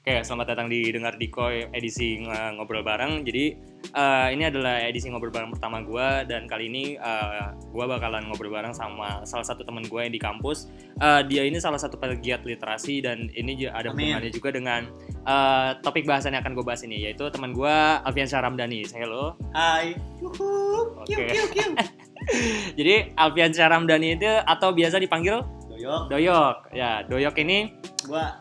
Oke, selamat datang di Dengar Dikoy edisi ng- ngobrol bareng. Jadi eh, ini adalah edisi ngobrol bareng pertama gue dan kali ini gue bakalan ngobrol bareng sama salah satu teman gue yang di kampus. Eh, dia ini salah satu pegiat literasi dan ini ada hubungannya juga dengan eh, topik bahasan yang akan gue bahas ini yaitu teman gue Alfian Syahramdani. Say hello. Hai. Yuhu. Oke. Kiu kiu kiu. Jadi Alfian Syahramdani itu atau biasa dipanggil Doyok. Doyok. Ya, Doyok ini Gua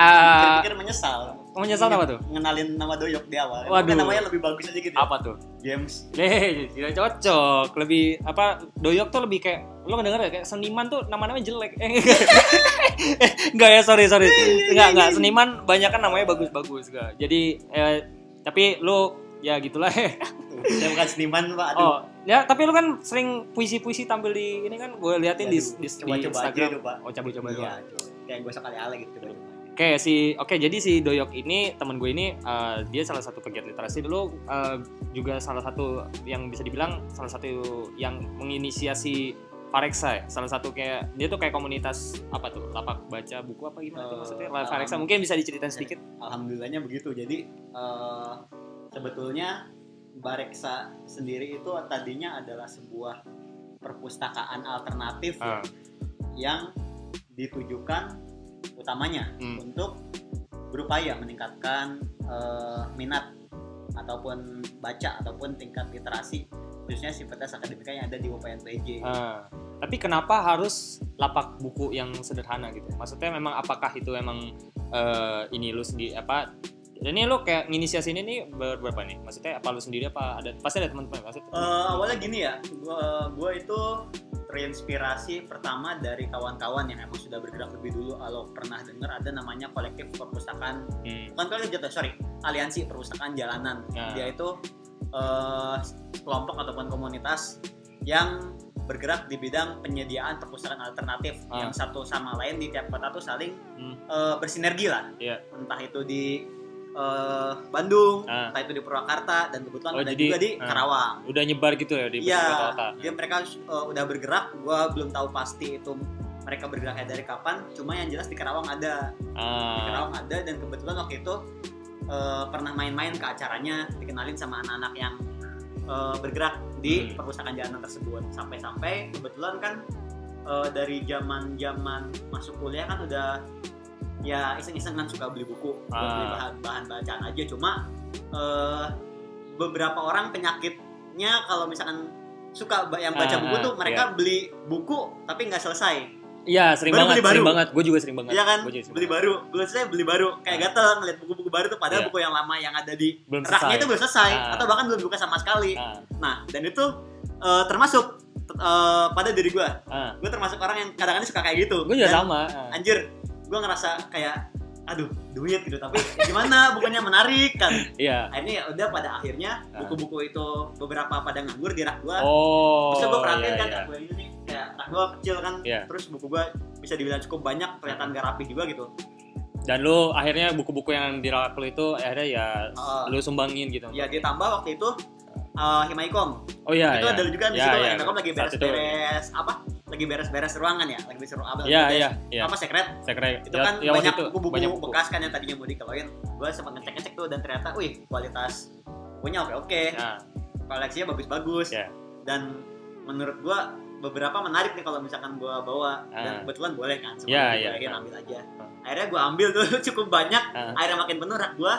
eh, pikir menyesal. menyesal apa tuh? Ngenalin nama Doyok di awal. Waduh. Mungkin namanya lebih bagus aja gitu. ya. Apa tuh? James. Eh, tidak cocok. Lebih apa? Doyok tuh lebih kayak lo ngedenger ya kayak seniman tuh nama-namanya jelek. Eh, enggak. Eh, ya, sorry sorry. Enggak enggak seniman banyak kan namanya bagus-bagus enggak. Jadi eh, tapi lu ya gitulah. Saya bukan seniman, Pak. Aduh. oh, ya tapi lu kan sering puisi-puisi tampil di ini kan gue liatin di, Aduh, di, di coba-coba aja Instagram. Pak. Oh, coba-coba Iya, doang. coba. Kayak gue sekali ale gitu. Oke si oke jadi si Doyok ini teman gue ini eh, dia salah satu pegiat literasi dulu eh, juga salah satu yang bisa dibilang salah satu yang menginisiasi Fareksa ya. Salah satu kayak dia tuh kayak komunitas apa tuh lapak baca buku apa gimana tuh Eh, maksudnya um, Fareksa mungkin bisa diceritain sedikit. Alhamdulillahnya begitu. Jadi eh, sebetulnya Bareksa sendiri itu tadinya adalah sebuah perpustakaan alternatif Ah, yang ditujukan utamanya Hmm. untuk berupaya meningkatkan eh, minat ataupun baca ataupun tingkat literasi khususnya sivitas akademika yang ada di UPNPJ. ah. tapi kenapa harus lapak buku yang sederhana gitu maksudnya memang apakah itu emang eh, ini lu sendiri apa ini lu kayak nginisiasi ini nih ber- berapa nih? Maksudnya apa lu sendiri apa ada pasti ada teman-teman pasti Eh, awalnya gini ya, gua, gua itu terinspirasi pertama dari kawan-kawan yang emang sudah bergerak lebih dulu. Kalau pernah dengar ada namanya kolektif perpustakaan, Hmm. bukan kolektif jatuh, sorry, aliansi perpustakaan jalanan. Nah. Dia itu eh, kelompok ataupun komunitas yang bergerak di bidang penyediaan perpustakaan alternatif Ah. yang satu sama lain di tiap kota tuh saling Hmm. eh, bersinergi lah. Iya. Entah itu di eh, Bandung, Ah. entah itu di Purwakarta dan kebetulan Oh, ada jadi, juga di ah. Karawang. udah nyebar gitu ya di Iya, beberapa kota. dia mereka uh, udah bergerak. Gua belum tahu pasti itu mereka bergeraknya dari kapan. Cuma yang jelas di Karawang ada, di Ah, Karawang ada dan kebetulan waktu itu uh, pernah main-main ke acaranya, dikenalin sama anak-anak yang uh, bergerak di Hmm. perpustakaan jalanan tersebut. Sampai-sampai kebetulan kan uh, dari zaman-zaman masuk kuliah kan udah ya iseng-iseng kan suka beli buku, buat beli Ah. bahan, bahan bacaan aja. Cuma uh, beberapa orang penyakitnya kalau misalkan suka yang baca Ah, buku tuh mereka iya. beli buku tapi nggak selesai Iya, sering Baru banget, beli sering baru. banget. Gue juga sering banget. Iya kan sering beli banget. baru belum selesai beli baru kayak Ah. gatel ngeliat buku-buku baru tuh padahal Iya. buku yang lama yang ada di Belum raknya selesai. itu belum selesai Ah. atau bahkan belum buka sama sekali Ah, nah dan itu eh, termasuk eh, pada diri gue ah. gue termasuk orang yang kadang-kadang suka kayak gitu Gue juga Dan, sama. ah. anjir gue ngerasa kayak aduh duit gitu tapi gimana bukannya menarik kan Iya. akhirnya ya udah pada akhirnya Ah. buku-buku itu beberapa pada nganggur di rak gue Oh. Terus gue perhatiin iya, kan iya. rak gue ini nih kayak rak gue kecil kan Iya. terus buku gue bisa dibilang cukup banyak kelihatan gak rapi juga gitu Dan lu akhirnya buku-buku yang di rak lu itu akhirnya ya Ah. lu sumbangin gitu. ya ditambah waktu itu uh, Himaikom Oh iya, itu iya. ada juga di Iya, situ iya. Himaikom lagi beres-beres apa lagi beres-beres ruangan ya lagi beres apa Iya, beres- iya, iya. apa sekret Sekret. itu Ya- kan ya waktu banyak buku-buku bekas kan yang tadinya mau dikeloin gue sempat ngecek-ngecek tuh dan ternyata wih kualitas bukunya oke-oke Nah, koleksinya bagus-bagus Iya. dan menurut gue beberapa menarik nih kalau misalkan gue bawa Ah. dan kebetulan boleh kan semua Iya, dibolehin iya. ambil aja akhirnya gue ambil tuh cukup banyak Ah. akhirnya makin penuh rak gue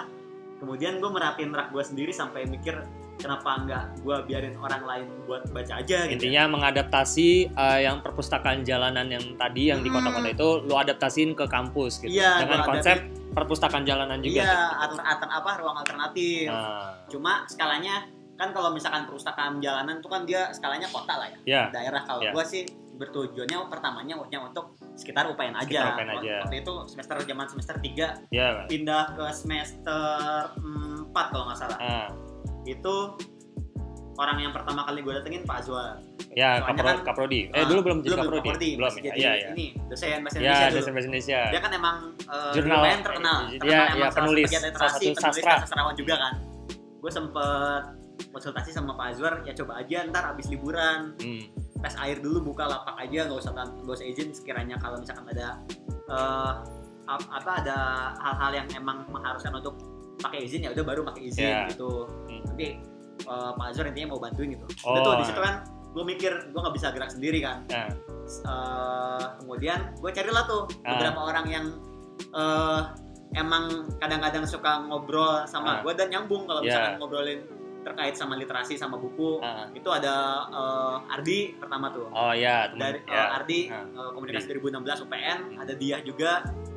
kemudian gue merhatiin rak gue sendiri sampai mikir kenapa nggak gue biarin orang lain buat baca aja gitu Intinya mengadaptasi eh, yang perpustakaan jalanan yang tadi yang di Hmm. kota-kota itu lu adaptasin ke kampus gitu. Iya, Dengan konsep perpustakaan jalanan juga. iya alter, alter apa ruang alternatif Nah, cuma skalanya kan kalau misalkan perpustakaan jalanan tuh kan dia skalanya kota lah ya ya. daerah kalau Ya. gua sih bertujuannya pertamanya hanya untuk sekitar UPN aja. Sekitar UPN aja. Waktu itu semester zaman semester 3 Ya. pindah ke semester 4 kalau nggak salah. Ah, Itu orang yang pertama kali gue datengin Pak Azwar. ya kapro, kan- kaprodi. Eh Ah, dulu belum jadi belum kaprodi. Kaprodi, Belum masih ya. jadi Iya, iya. ini dosen bahasa Ya, Indonesia dosen dulu. bahasa Indonesia. Dia kan emang eh, Jurnal. lumayan terkenal. Dia- salah penulis, salah satu penulis sastra. sastrawan juga kan. Gue sempet konsultasi sama Pak Azwar, ya coba aja ntar abis liburan Hmm. tes air dulu buka lapak aja nggak usah nggak usah izin sekiranya kalau misalkan ada ap- apa ada hal-hal yang emang mengharuskan untuk pakai izin ya udah baru pakai izin Iya. gitu Hmm. tapi eh, Pak Azhar intinya mau bantuin gitu Oh, udah tuh di situ iya. kan gue mikir gue nggak bisa gerak sendiri kan Nah, Eh, kemudian gue carilah tuh Ah. beberapa orang yang eh, emang kadang-kadang suka ngobrol sama Ah. gue dan nyambung kalau Iya. misalkan ngobrolin terkait sama literasi sama buku ah. itu ada eh, Ardi pertama tuh oh ya temen dari ya. eh, Ardi eh, komunikasi 2016 UPN ada dia juga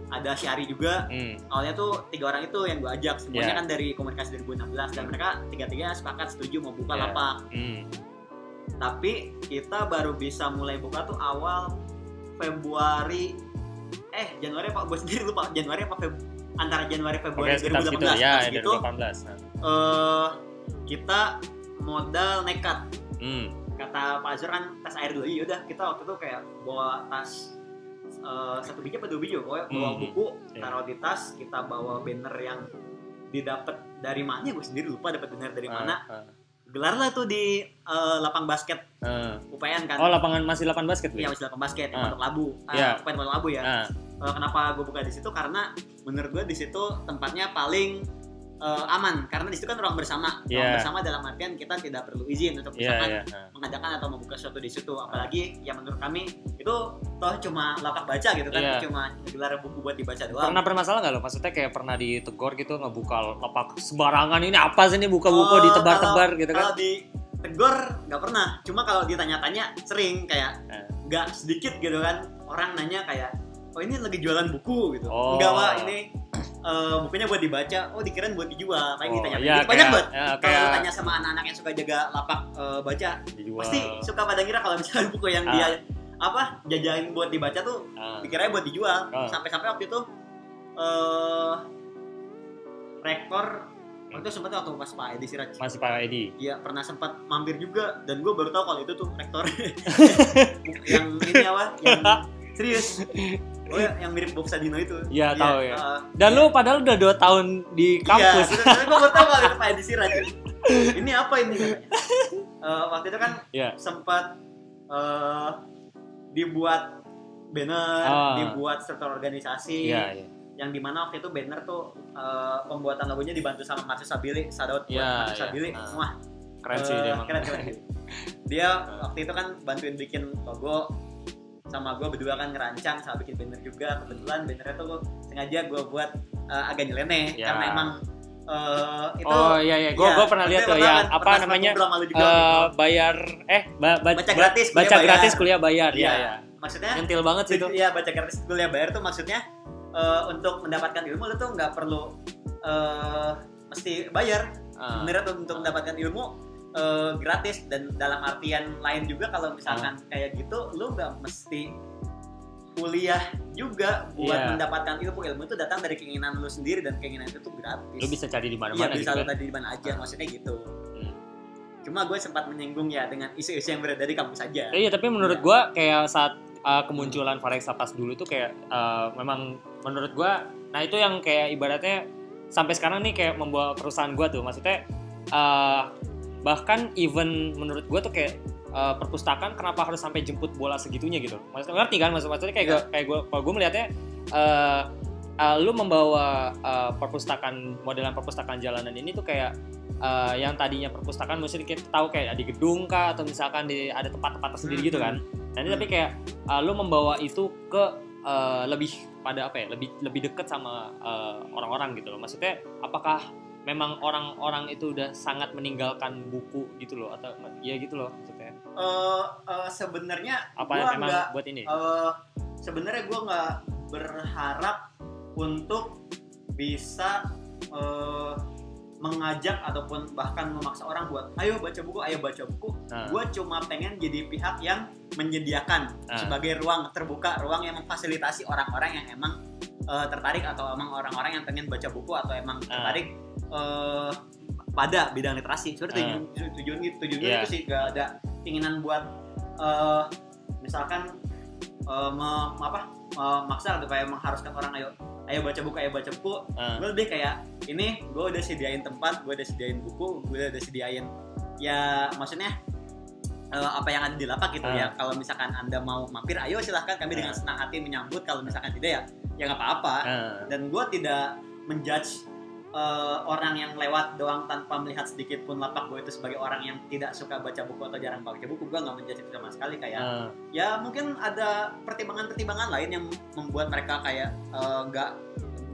ada Syari juga Hmm. awalnya tuh tiga orang itu yang gue ajak semuanya Iya. kan dari komunikasi 2016 dan mereka tiga-tiganya sepakat setuju mau buka Iya. lapak Hmm. tapi kita baru bisa mulai buka tuh awal Februari eh Januari apa gue sendiri lupa Januari apa Feb antara Januari Februari sekitar situ 2018 ya, pas dari gitu 2018. Nah. eh kita modal nekat Hmm. kata Pak Azhar kan tas air dulu iya udah kita waktu itu kayak bawa tas eh, satu biji apa dua biji pokoknya bawa Hmm. buku Iya. taruh di tas kita bawa banner yang didapat dari mana gue sendiri lupa dapat banner dari mana Ah, gelar lah tuh di eh, lapang basket ah. UPN kan Oh, lapangan masih lapangan basket, Iya Wi? masih lapang basket yang Ah. Pondok Labu. Ah, Iya. UPN Pondok Labu ya. Ah, Eh, kenapa gue buka di situ karena menurut gue di situ tempatnya paling eh, aman karena di situ kan ruang bersama. Ruang Iya. bersama dalam artian kita tidak perlu izin untuk iya, misalkan iya. ah. mengadakan atau membuka sesuatu di situ. Apalagi yang menurut kami itu toh cuma lapak baca gitu kan, Iya. cuma gelar buku buat dibaca doang. Pernah bermasalah nggak lo? Maksudnya kayak pernah ditegur gitu ngebuka lapak sembarangan ini apa sih ini buka-buka Oh, ditebar-tebar gitu kan? Kalau di tegur nggak pernah. Cuma kalau ditanya-tanya sering kayak Eh. nggak sedikit gitu kan orang nanya kayak oh ini lagi jualan buku gitu. Oh. Enggak pak ini eh, bukunya buat dibaca. Oh dikirain buat dijual. Paling Oh, ditanya iya, gitu. banyak kayak- banget. ya, Kalau kayak tanya sama anak-anak yang suka jaga lapak eh, baca, dijual. pasti suka pada ngira kalau misalnya buku yang Ah. dia apa jajain buat dibaca tuh Ah, dikirain buat dijual. Ah. Sampai-sampai waktu itu eh rekor waktu itu sempat waktu pas Pak Edi Siraj masih Pak Edi. Iya pernah sempat mampir juga dan gue baru tahu kalau itu tuh rektor yang ini apa yang serius oh ya, yang mirip Bob Sadino itu Iya, tahu ya. uh, Dan lu padahal udah 2 tahun di kampus. iya, gue baru tahu kalau itu Pak Edi ini apa ini Eh, waktu itu kan Iya. sempat eh, dibuat banner Ah. dibuat struktur organisasi Iya, iya. yang di mana waktu itu banner tuh eh, pembuatan logonya dibantu sama Marcus Sabili Sadot buat Iya, Marcus iya. Sabili Ah. wah Keren sih Eh, dia keren, keren. dia waktu itu kan bantuin bikin logo sama gue berdua kan ngerancang sama bikin banner juga kebetulan bannernya tuh sengaja gue buat eh, agak nyeleneh Ya. karena emang eh, itu oh iya iya, gue iya, gua pernah lihat tuh pernah- apa namanya gitu. bayar eh ba- ba- Baca ba- gratis, kuliah baca bayar. gratis kuliah bayar Iya. ya ya. maksudnya Nyentil banget sih itu. Iya baca gratis kuliah bayar tuh maksudnya eh, untuk mendapatkan ilmu lu tuh nggak perlu eh, mesti bayar Ah, sebenarnya tuh untuk mendapatkan ilmu eh, gratis dan dalam artian lain juga kalau misalkan Ah. kayak gitu lu nggak mesti kuliah juga buat Iya. mendapatkan ilmu ilmu itu datang dari keinginan lu sendiri dan keinginan itu tuh gratis lu bisa cari di iya mana-mana bisa gitu lu kan. tadi di mana aja Ah. maksudnya gitu Hmm. cuma gue sempat menyinggung ya dengan isu-isu yang beredar di kampus aja Eh, Iya, tapi menurut Iya. gua kayak saat uh, kemunculan Farexa pas dulu tuh kayak uh, memang menurut gua nah itu yang kayak ibaratnya sampai sekarang nih kayak membawa perusahaan gua tuh maksudnya uh, bahkan even menurut gua tuh kayak uh, perpustakaan kenapa harus sampai jemput bola segitunya gitu. Maksudnya ngerti kan? Maksud maksudnya kayak Iya. gua, kayak gua kalau gua melihatnya uh, uh, lu membawa uh, perpustakaan modelan perpustakaan jalanan ini tuh kayak uh, yang tadinya perpustakaan mesti kita tahu kayak di gedung kah atau misalkan di ada tempat-tempat tersendiri gitu kan. Nah ini Hmm. tapi kayak uh, lu membawa itu ke uh, lebih pada apa ya? Lebih lebih dekat sama uh, orang-orang gitu loh. Maksudnya apakah memang orang-orang itu udah sangat meninggalkan buku gitu loh atau ya gitu loh maksudnya Eh, eh, sebenarnya apa gua memang nggak buat ini eh sebenarnya gue nggak berharap untuk bisa eh, mengajak ataupun bahkan memaksa orang buat ayo baca buku ayo baca buku Nah. gue cuma pengen jadi pihak yang menyediakan Ah. sebagai ruang terbuka ruang yang memfasilitasi orang-orang yang emang eh, tertarik atau emang orang-orang yang pengen baca buku atau emang Ah. tertarik eh, pada bidang literasi sebenarnya Ah. tujuan tujuan gitu tujuan Iya. itu sih gak ada keinginan buat eh, misalkan eh, mem- apa memaksa atau kayak mengharuskan orang ayo ayo baca buku ayo baca buku Ah. gue lebih kayak ini gue udah sediain tempat gue udah sediain buku gue udah sediain ya maksudnya eh, apa yang ada di lapak gitu Ah. ya kalau misalkan anda mau mampir ayo silahkan kami dengan Ah. senang hati menyambut. Kalau misalkan tidak ya ya nggak apa-apa. Nah, dan gue tidak menjudge eh, orang yang lewat doang tanpa melihat sedikit pun lapak gue itu sebagai orang yang tidak suka baca buku atau jarang baca buku. Gue nggak menjudge itu sama sekali kayak nah, ya mungkin ada pertimbangan-pertimbangan lain yang membuat mereka kayak eh, nggak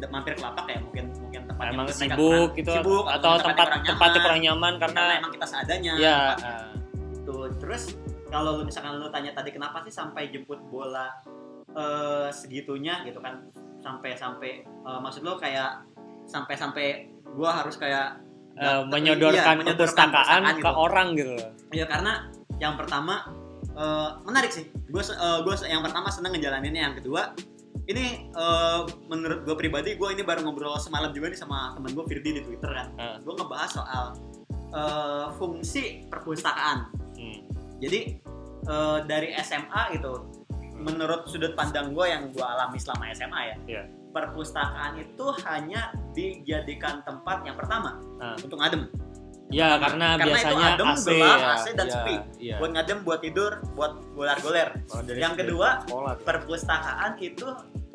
mampir ke lapak ya. Mungkin mungkin tempatnya emang sibuk kurang gitu sibuk, atau tempat kurang tempatnya nyaman, kurang nyaman karena karena emang kita seadanya ya tempat ah, gitu. Terus kalau lu misalkan lu tanya tadi kenapa sih sampai jemput bola eh, segitunya gitu kan? Sampai sampai eh, maksud lo kayak sampai sampai gua harus kayak nggak- menyodorkan iya, perpustakaan perpustakaan ke gitu. orang gitu. Ya karena yang pertama eh, menarik sih. Gue gue yang pertama seneng ngejalaninnya. Yang kedua ini eh, menurut gue pribadi gue ini baru ngobrol semalam juga nih sama temen gue Firdi di Twitter kan. Ah. gue ngebahas soal eh, fungsi perpustakaan Hmm. jadi eh, dari SMA itu menurut sudut pandang gue yang gue alami selama SMA ya Iya. perpustakaan itu hanya dijadikan tempat yang pertama Ah. untuk ngadem Ya karena, Karena itu biasanya adem, AC gelap, ya. AC dan Iya, sepi. Iya. buat ngadem buat tidur buat golar-goler Kalau dari yang kedua, sekolah tuh. perpustakaan itu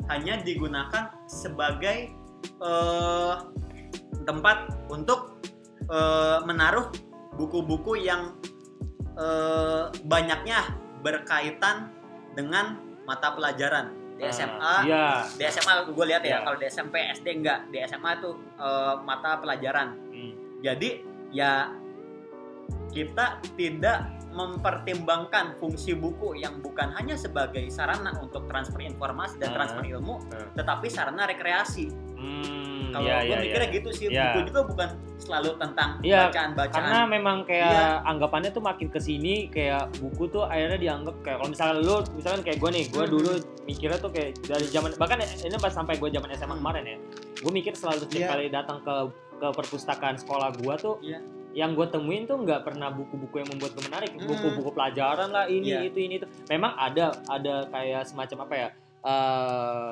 hanya digunakan sebagai eh, tempat untuk eh, menaruh buku-buku yang eh, banyaknya berkaitan dengan mata pelajaran di Ah, SMA Iya. di SMA gue lihat ya Iya. kalau di SMP SD enggak di SMA itu eh, mata pelajaran Hmm. jadi ya kita tidak mempertimbangkan fungsi buku yang bukan hanya sebagai sarana untuk transfer informasi dan Ah. transfer ilmu, Ah. tetapi sarana rekreasi. Hmm, Kalau iya, gue iya, mikirnya iya. gitu sih, Iya. buku juga bukan selalu tentang Iya, bacaan-bacaan. karena memang kayak Iya. anggapannya tuh makin ke sini kayak buku tuh akhirnya dianggap kayak kalau misalnya lu misalkan kayak gue nih gue Mhm. dulu mikirnya tuh kayak dari zaman bahkan ini pas sampai gue zaman SMA Hmm. kemarin ya gue mikir selalu setiap Iya. kali datang ke ke perpustakaan sekolah gue tuh Iya. yang gue temuin tuh nggak pernah buku-buku yang membuat gue menarik Mhm. buku-buku pelajaran lah ini Iya. itu ini itu memang ada ada kayak semacam apa ya eh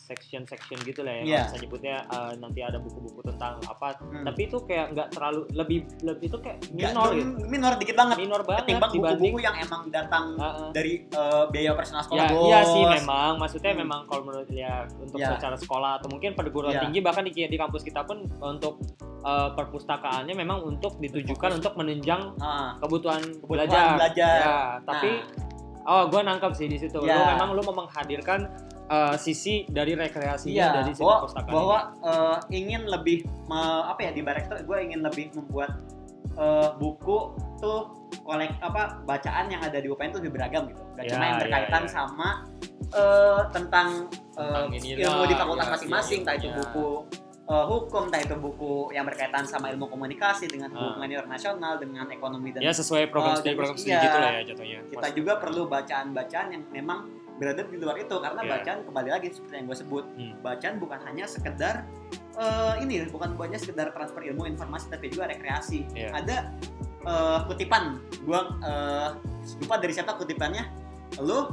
section section gitu lah ya kalau saya nyebutnya eh, nanti ada buku-buku tentang apa Hmm. tapi itu kayak nggak terlalu lebih lebih itu kayak minor gitu minor dikit banget. minor banget Ketimbang buku-buku yang emang datang Heeh. dari eh, biaya operasional sekolah. ya bos. iya sih memang maksudnya Hmm. memang kalau menurut ya untuk Ya. secara sekolah atau mungkin perguruan Ya. tinggi bahkan di, di kampus kita pun untuk eh, perpustakaannya memang untuk ditujukan untuk menunjang Ah, kebutuhan, Kebutuhan belajar. belajar. Ya, tapi oh gue nangkap sih di situ. Lu Ya. memang lu mau menghadirkan eh, sisi dari rekreasinya Iya, dari si bahwa, perpustakaan. bahwa ini. eh, ingin lebih me- apa ya di Barekto gue ingin lebih membuat eh, buku tuh kolek apa bacaan yang ada di UPN tuh lebih beragam gitu. Gak Ya, cuma yang ya, berkaitan ya. sama eh, tentang, Tentang ini ilmu di fakultas ya, masing-masing, entah itu buku eh, hukum, entah itu buku yang berkaitan sama ilmu komunikasi dengan Ah. hubungan internasional, dengan ekonomi dan ya sesuai program Oh, studi program studi iya. gitu lah ya jatuhnya. kita juga perlu bacaan-bacaan yang memang berada di luar itu karena Iya. bacaan kembali lagi seperti yang gue sebut Hmm. bacaan bukan hanya sekedar eh, ini bukan hanya sekedar transfer ilmu informasi tapi juga rekreasi Iya. ada eh, kutipan gue lupa dari siapa kutipannya lo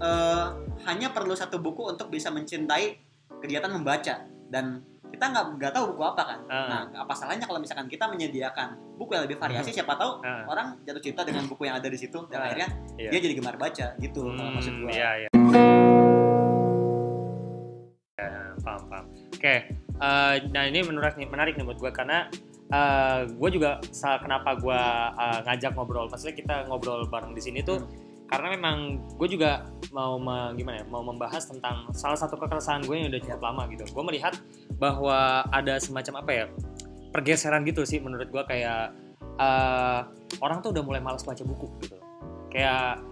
eh, hanya perlu satu buku untuk bisa mencintai kegiatan membaca dan kita nggak nggak tahu buku apa kan Ah. nah apa salahnya kalau misalkan kita menyediakan buku yang lebih variasi siapa tahu Ah. orang jatuh cinta dengan buku yang ada di situ dan Ah, akhirnya iya. dia jadi gemar baca gitu kalau maksud Hmm, gue iya, iya. Ya, paham, paham. Oke, eh, nah ini menarik nih, menarik nih buat gue karena gue juga kenapa gue ngajak ngobrol, maksudnya kita ngobrol bareng di sini tuh Hmm. Karena memang gue juga mau me- gimana ya, mau membahas tentang salah satu kekeresahan gue yang udah cukup lama gitu. Gue melihat bahwa ada semacam apa ya pergeseran gitu sih menurut gue kayak eh, orang tuh udah mulai malas baca buku gitu. Kayak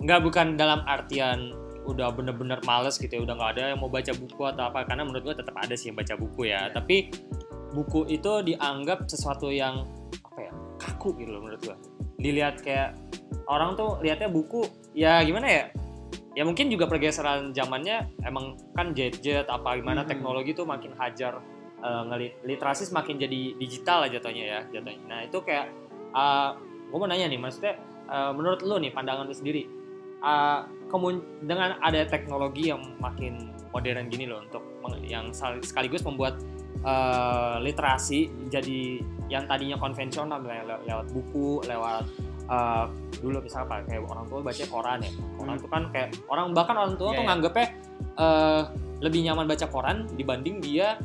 nggak bukan dalam artian udah bener-bener males gitu ya udah nggak ada yang mau baca buku atau apa karena menurut gue tetap ada sih yang baca buku ya Iya. tapi buku itu dianggap sesuatu yang apa ya kaku gitu loh menurut gue dilihat kayak orang tuh lihatnya buku ya gimana ya ya mungkin juga pergeseran zamannya emang kan jet-jet apa gimana Mhm. teknologi tuh makin hajar eh, ngelit literasi semakin jadi digital lah jatuhnya ya jatuhnya nah itu kayak gue mau nanya nih maksudnya eh, menurut lu nih pandangan lu sendiri eh, kemun dengan ada teknologi yang makin modern gini loh untuk yang sekaligus membuat eh, literasi jadi yang tadinya konvensional le- le- lewat buku lewat eh, dulu misalnya apa kayak orang tua baca koran ya koran Hmm. itu kan kayak orang bahkan orang tua Iya, tuh iya. nganggepnya eh, lebih nyaman baca koran dibanding dia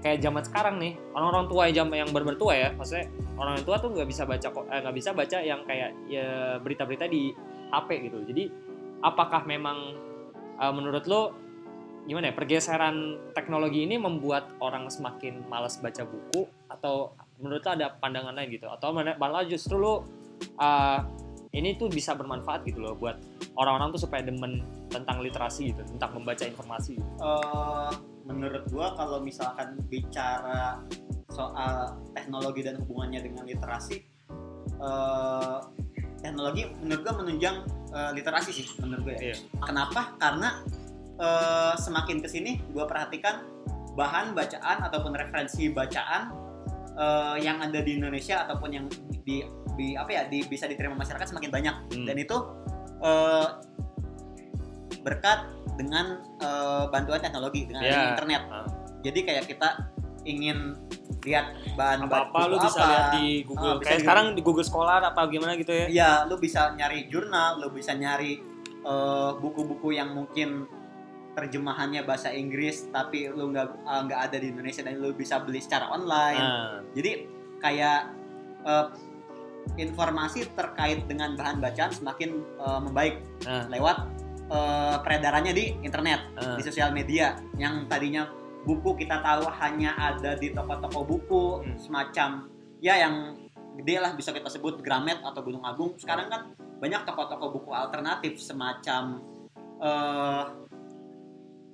kayak zaman sekarang nih orang-orang tua yang yang bener tua ya maksudnya orang tua tuh nggak bisa baca eh, nggak bisa baca yang kayak ya berita-berita di HP gitu jadi apakah memang eh, menurut lo gimana ya pergeseran teknologi ini membuat orang semakin malas baca buku atau menurut lo ada pandangan lain gitu atau malah justru lo eh, ini tuh bisa bermanfaat gitu loh buat orang-orang tuh supaya demen tentang literasi gitu tentang membaca informasi gitu. Eh, menurut gua kalau misalkan bicara soal teknologi dan hubungannya dengan literasi eh, teknologi menurut gua menunjang eh, literasi sih menurut gua ya Iya. kenapa karena eh, semakin ke sini gua perhatikan bahan bacaan ataupun referensi bacaan eh, yang ada di Indonesia ataupun yang di, di apa ya di, bisa diterima masyarakat semakin banyak Hmm. dan itu eh, berkat dengan eh, bantuan teknologi dengan adanya Iya. internet. Ah. Jadi kayak kita ingin lihat bahan apa apa buku lu bisa apa. lihat di Google bisa kayak di- sekarang di Google Scholar apa gimana gitu ya Iya, lu bisa nyari jurnal, lu bisa nyari buku-buku yang mungkin terjemahannya bahasa Inggris tapi lu nggak eh, nggak ada di Indonesia dan lu bisa beli secara online. Nah, Jadi kayak eh, informasi terkait dengan bahan bacaan semakin eh, membaik nah, lewat eh, peredarannya di internet. nah. di sosial media yang tadinya buku kita tahu hanya ada di toko-toko buku Hmm. semacam ya yang gede lah bisa kita sebut Gramet atau Gunung Agung sekarang kan banyak toko-toko buku alternatif semacam eh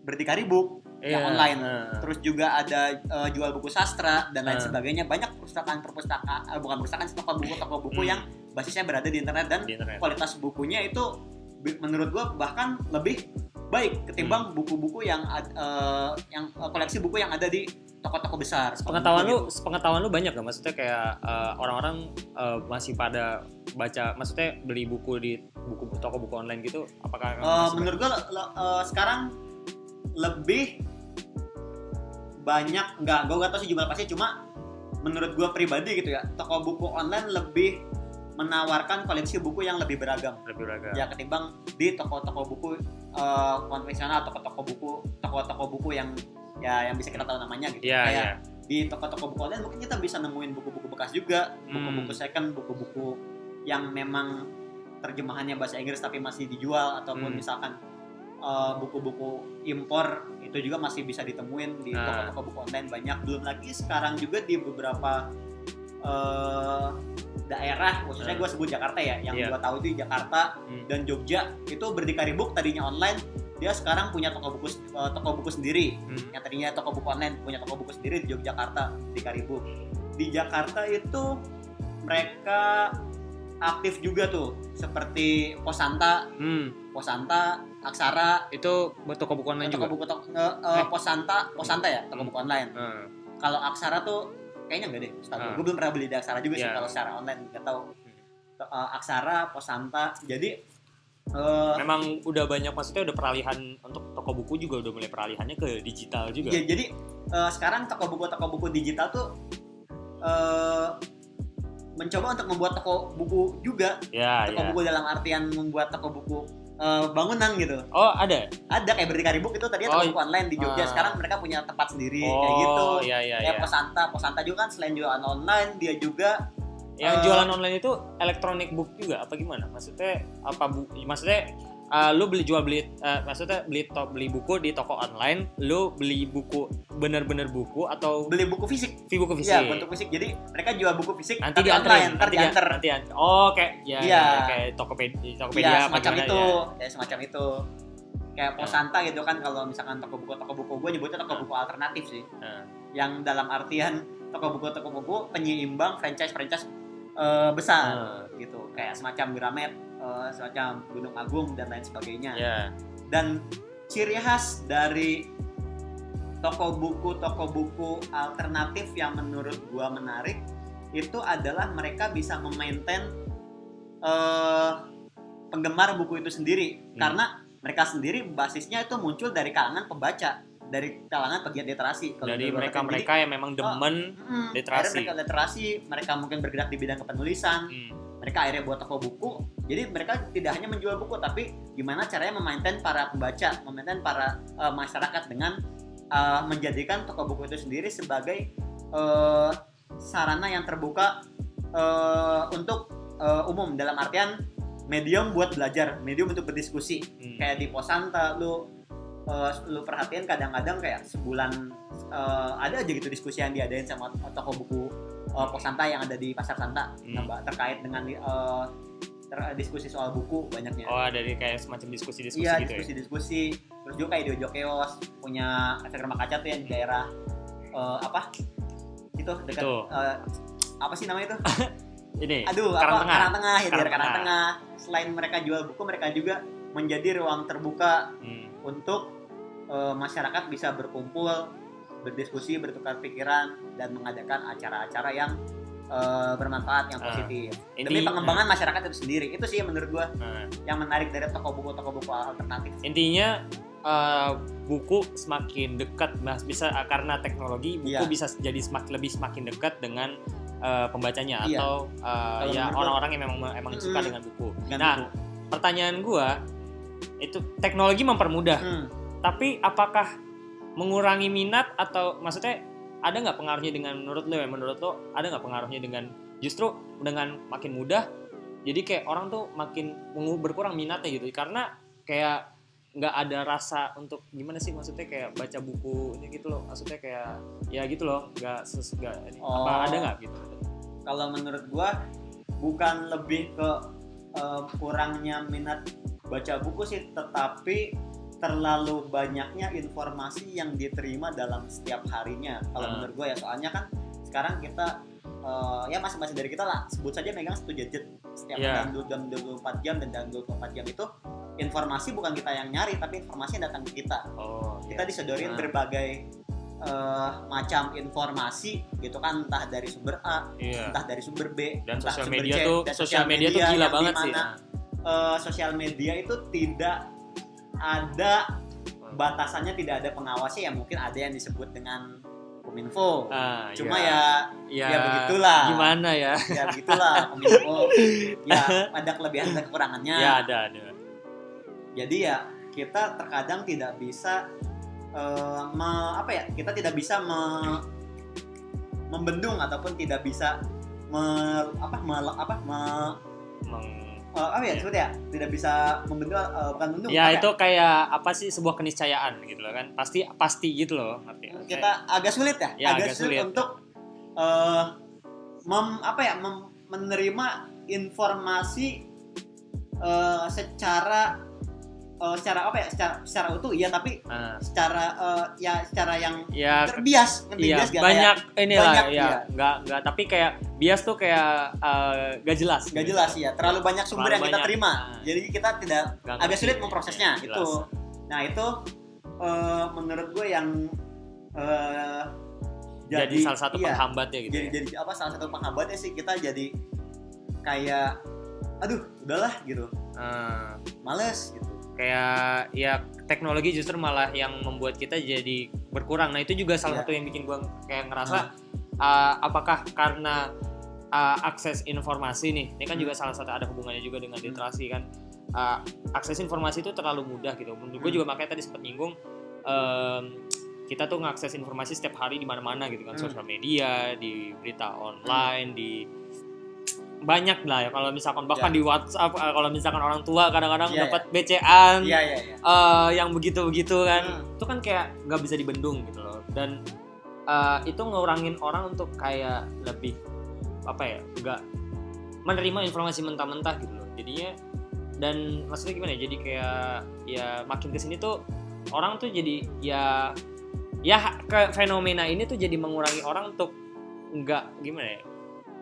berdikari book yang Iya, online. nah. terus juga ada eh, jual buku sastra dan lain Hmm. sebagainya banyak perpustakaan perpustakaan eh, bukan perpustakaan sih, toko buku toko buku Hmm. yang basisnya berada di internet dan di internet kualitas bukunya itu menurut gua bahkan lebih baik ketimbang Hmm. buku-buku yang ad- eh, yang eh, koleksi buku yang ada di toko-toko besar. pengetahuan lu Gitu. pengetahuan lu banyak gak maksudnya kayak orang-orang eh, masih pada baca maksudnya beli buku di buku toko buku online gitu apakah Eh, masih menurut gua eh, sekarang lebih banyak nggak gua nggak tahu sih jumlah pasti cuma menurut gua pribadi gitu ya toko buku online lebih menawarkan koleksi buku yang lebih beragam lebih beragam ya ketimbang di toko-toko buku eh, konvensional atau toko buku toko-toko buku yang ya yang bisa kita tahu namanya gitu Iya, kayak iya. di toko-toko buku online mungkin kita bisa nemuin buku-buku bekas juga Hmm. buku-buku second buku-buku yang memang terjemahannya bahasa Inggris tapi masih dijual ataupun Hmm. misalkan eh, buku-buku impor itu juga masih bisa ditemuin di Nah. toko-toko buku online banyak belum lagi sekarang juga di beberapa eh, daerah khususnya Hmm. gue sebut Jakarta ya yang Iya. gue tahu itu di Jakarta Hmm. dan Jogja itu berdikari book tadinya online dia sekarang punya toko buku eh, toko buku sendiri Hmm. yang tadinya toko buku online punya toko buku sendiri di Yogyakarta di Karibu di Jakarta itu mereka aktif juga tuh seperti Posanta Hmm. Posanta Aksara itu buat toko buku online toko juga buku toko, eh, eh, Eh. Posanta Posanta ya toko Hmm. buku online Hmm. kalau Aksara tuh kayaknya enggak deh Ah. gue belum pernah beli di Aksara juga sih Iya. kalau secara online nggak tahu Hmm. Eh, Aksara Posanta jadi eh, memang udah banyak maksudnya udah peralihan untuk toko buku juga udah mulai peralihannya ke digital juga Ya, jadi eh, sekarang toko buku toko buku digital tuh eh, mencoba untuk membuat toko buku juga ya toko ya buku dalam artian membuat toko buku eh, bangunan gitu. Oh ada? Ada kayak berdikari book itu toko Oh, buku online di Jogja. ah. sekarang mereka punya tempat sendiri oh kayak gitu. iya iya kayak iya. Posanta. Posanta juga kan selain jualan online dia juga yang Eh, jualan online itu electronic book juga apa gimana? Maksudnya apa bu maksudnya uh, lu beli jual beli uh, maksudnya beli to beli buku di toko online lu beli buku bener-bener buku atau beli buku fisik. Beli buku fisik. Iya bentuk fisik. Jadi mereka jual buku fisik nanti dianterin online. Nanti dia- diantar. nanti dianter. oh kayak ya, Iya. ya, kayak tokopedia tokopedia Iya apa semacam gimana, itu. Ya. kayak semacam itu. Kayak Posanta gitu kan kalau misalkan toko buku toko buku gue nyebutnya toko Ah. buku alternatif sih. Nah, yang dalam artian toko buku toko buku penyeimbang franchise franchise eh, besar nah, gitu. Kayak semacam Gramet eh, semacam Gunung Agung dan lain sebagainya. Ya. Dan ciri khas dari toko buku toko buku alternatif yang menurut gua menarik itu adalah mereka bisa memaintain eh, penggemar buku itu sendiri. Hmm. karena mereka sendiri basisnya itu muncul dari kalangan pembaca dari kalangan pegiat literasi. Kalau dari mereka-mereka yang memang demen mm, literasi. mereka literasi mereka mungkin bergerak di bidang kepenulisan. Hmm, mereka akhirnya buat toko buku. Jadi mereka tidak hanya menjual buku tapi gimana caranya memaintain para pembaca memaintain para eh, masyarakat dengan eh, menjadikan toko buku itu sendiri sebagai eh, sarana yang terbuka eh, untuk eh, umum. Dalam artian medium buat belajar medium untuk berdiskusi. Hmm. kayak di Posanta lu eh, lu perhatiin kadang-kadang kayak sebulan eh, ada aja gitu diskusi yang diadain sama toko buku eh, Posanta yang ada di Pasar Santa Hmm. Nah, terkait dengan eh, ter- diskusi soal buku banyaknya. Oh, dari kayak semacam diskusi-diskusi iya, gitu ya. diskusi-diskusi. Terus juga kayak di Ojo Keos punya efek rumah kaca tuh yang di daerah eh, apa? Itu dekat eh, apa sih namanya itu? Ini Aduh, Karang apa? Tengah. Karang Tengah, ya daerah Karang Karang Tengah. Selain mereka jual buku, mereka juga menjadi ruang terbuka Hmm. untuk eh, masyarakat bisa berkumpul, berdiskusi, bertukar pikiran dan mengadakan acara-acara yang eh, bermanfaat, yang Ah. positif. Inti- Demi pengembangan masyarakat itu sendiri. Itu sih menurut gua Nah, yang menarik dari toko buku toko buku alternatif. intinya eh, buku semakin dekat mas bisa eh, karena teknologi buku Iya. bisa jadi semakin lebih semakin dekat dengan eh, pembacanya Iya. atau Kalau ya orang-orang yang memang emang suka Mm-mm. dengan buku. Dengan nah, buku. pertanyaan gua itu teknologi mempermudah, Hmm. tapi apakah mengurangi minat atau maksudnya ada nggak pengaruhnya dengan menurut lo ya menurut lo ada nggak pengaruhnya dengan justru dengan makin mudah jadi kayak orang tuh makin berkurang minatnya gitu karena kayak nggak ada rasa untuk gimana sih maksudnya kayak baca buku ini gitu loh maksudnya kayak ya gitu loh nggak nggak ini apa Oh. ada nggak gitu Kalau menurut gua bukan lebih ke eh, kurangnya minat baca buku sih, tetapi terlalu banyaknya informasi yang diterima dalam setiap harinya. Kalau Hmm. menurut gua ya, soalnya kan sekarang kita eh, ya masing-masing dari kita lah sebut saja megang satu gadget setiap Iya. dalam, dalam 24 jam dan dalam 24 jam itu informasi bukan kita yang nyari tapi informasi yang datang ke kita oh kita disodorin Nah. berbagai eh, macam informasi gitu kan entah dari sumber A iya entah dari sumber B dan entah sosial sumber media C, tuh dan sosial media tuh gila banget sih eh, sosial media itu tidak ada batasannya tidak ada pengawasnya ya mungkin ada yang disebut dengan kominfo. Ah, cuma iya. ya ya, begitulah. gimana ya? Ya begitulah kominfo. Ya ada kelebihan dan kekurangannya. Ya ada ada. Jadi ya kita terkadang tidak bisa eh, me- apa ya kita tidak bisa me- membendung ataupun tidak bisa me- apa me- apa me- Meng- eh, apa ya sebut ya? Tidak bisa membendung eh, bukan membendung ya apa itu kayak apa sih sebuah keniscayaan gitu loh kan. Pasti pasti gitu loh ngerti ya? kita agak sulit ya, Ya, agak, agak sulit, sulit. untuk eh, mem- apa ya mem- menerima informasi eh, secara eh, secara apa ya secara secara utuh iya tapi Nah, secara eh, ya secara yang ya terbias iya bias gak banyak inilah banyak, ya iya. nggak nggak tapi kayak bias tuh kayak eh, gak jelas Gak jelas ya, terlalu banyak sumber Terlalu yang kita banyak. terima. Nah. Jadi kita tidak Nggak agak sulit memprosesnya Iya, itu. jelas. Nah itu eh, menurut gue yang eh, jadi, salah satu iya, penghambatnya gitu jadi, ya. jadi apa salah satu penghambatnya sih kita jadi kayak aduh udahlah gitu Eh, males gitu kayak ya teknologi justru malah yang membuat kita jadi berkurang. Nah itu juga salah Iya. satu yang bikin gua kayak ngerasa uh, apakah karena uh, akses informasi nih, ini kan juga salah satu ada hubungannya juga dengan Hmm. literasi kan. Uh, akses informasi itu terlalu mudah gitu. Menurut gue Hmm. juga makanya tadi sempat nyinggung um, kita tuh ngakses informasi setiap hari di mana-mana gitu kan, Hmm. sosial media, di berita online, di banyak lah ya kalau misalkan bahkan Ya. di WhatsApp uh, kalau misalkan orang tua kadang-kadang Iya, dapat BCA iya iya iya eh, yang begitu-begitu kan Hmm. itu kan kayak nggak bisa dibendung gitu loh dan eh, itu ngurangin orang untuk kayak lebih apa ya nggak menerima informasi mentah-mentah gitu loh jadinya dan maksudnya gimana ya jadi kayak ya makin ke sini tuh orang tuh jadi ya ya ke fenomena ini tuh jadi mengurangi orang untuk nggak gimana ya